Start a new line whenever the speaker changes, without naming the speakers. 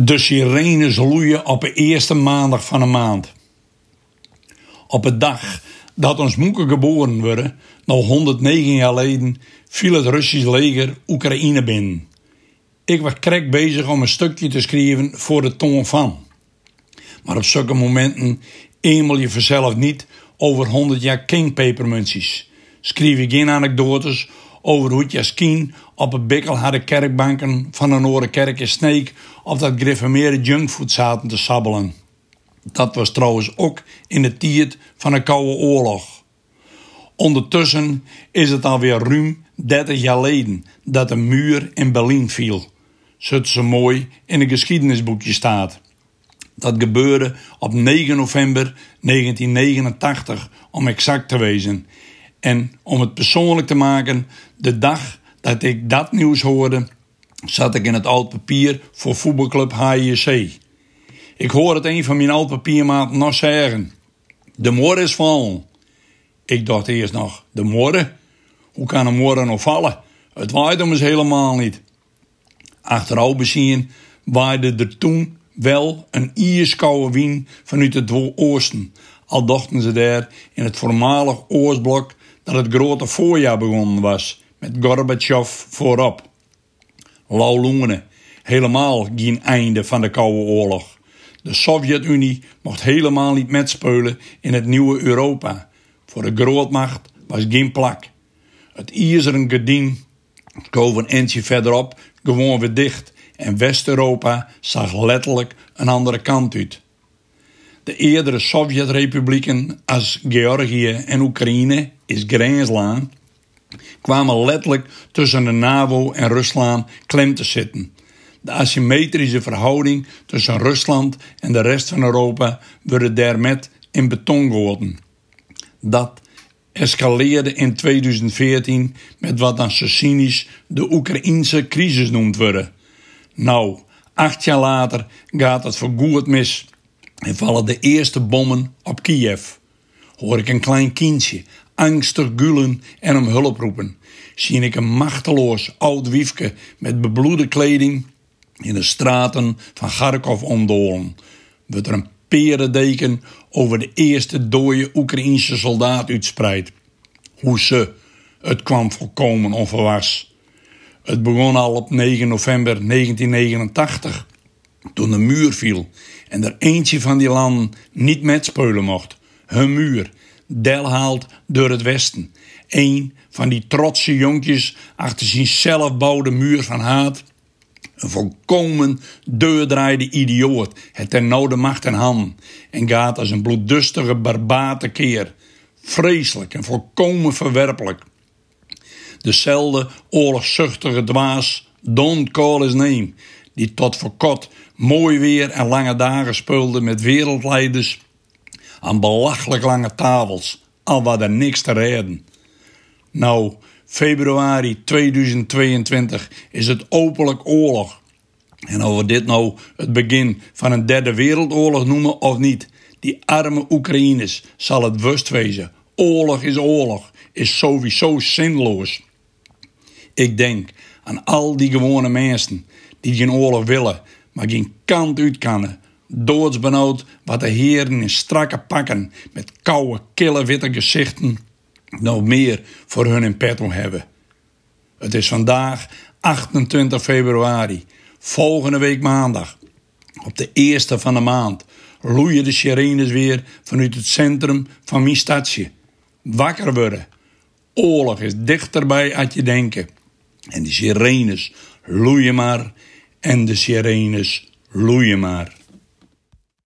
De sirenes loeien op de eerste maandag van de maand. Op de dag dat ons moeke geboren werden, nog 109 jaar geleden, viel het Russisch leger Oekraïne binnen. Ik was krek bezig om een stukje te schrijven voor de toon van. Maar op zulke momenten emel je vanzelf niet over 100 jaar kingpepermuntjes. Schreef ik geen anekdotes over hoe kind op het bikkel hadden kerkbanken van een orenkerk in Sneek of dat gereformeerde junkfood zaten te sabbelen. Dat was trouwens ook in de tijd van een koude oorlog. Ondertussen is het alweer ruim 30 jaar geleden dat de muur in Berlijn viel. Zodat ze mooi in een geschiedenisboekje staat. Dat gebeurde op 9 november 1989, om exact te wezen. En om het persoonlijk te maken, de dag dat ik dat nieuws hoorde, zat ik in het oud papier voor voetbalclub HIC. Ik hoor het een van mijn oud papiermaat nog zeggen. De morgen is vol. Ik dacht eerst nog, de morgen? Hoe kan een morgen nog vallen? Het waaide ons helemaal niet. Achteraf bezien waaide er toen wel een ierskoude wien vanuit het oosten. Al dachten ze daar in het voormalig Oostblok dat het grote voorjaar begonnen was, met Gorbachev voorop. Lauw helemaal geen einde van de Koude Oorlog. De Sovjet-Unie mocht helemaal niet metspelen in het nieuwe Europa. Voor de grootmacht was geen plak. Het ijzeren gedien koos een eentje verderop gewoon weer dicht en West-Europa zag letterlijk een andere kant uit. De eerdere Sovjet-republieken als Georgië en Oekraïne is grenslaan kwamen letterlijk tussen de NAVO en Rusland klem te zitten. De asymmetrische verhouding tussen Rusland en de rest van Europa werden daarmee in beton gehouden. Dat escaleerde in 2014 met wat dan zo cynisch de Oekraïnse crisis noemt worden. Nou, acht jaar later gaat het voor goed mis en vallen de eerste bommen op Kiev. Hoor ik een klein kindje angstig gulen en om hulp roepen. Zie ik een machteloos oud wiefke met bebloede kleding in de straten van Kharkov omdolen. Wordt er een perendeken over de eerste dode Oekraïense soldaat uitspreidt. Hoe ze, het kwam volkomen onverwas. Het begon al op 9 november 1989, toen de muur viel en er eentje van die landen niet met spelen mocht. Hun muur, del haalt door het westen. Een van die trotse jonkjes achter zijn zelfbouwde muur van haat. Een volkomen deurdraaide idioot, het ten de macht en hand. En gaat als een bloeddustige barbate keer. Vreselijk en volkomen verwerpelijk. Dezelfde oorlogzuchtige dwaas, don't call his name, die tot voor kort mooi weer en lange dagen speelde met wereldleiders aan belachelijk lange tafels, al wat er niks te redden. Nou, februari 2022 is het openlijk oorlog. En of we dit nou het begin van een derde wereldoorlog noemen of niet, die arme Oekraïners zal het wust wezen. Oorlog is oorlog, is sowieso zinloos. Ik denk aan al die gewone mensen die geen oorlog willen, maar geen kant uit kunnen, doodsbenauwd wat de heren in strakke pakken met koude, kille, witte gezichten nog meer voor hun in petto hebben. Het is vandaag 28 februari, volgende week maandag. Op de eerste van de maand loeien de sirenes weer vanuit het centrum van mijn stadje. Wakker worden. Oorlog is dichterbij als je denken. En de sirenes loeien maar en de sirenes loeien maar.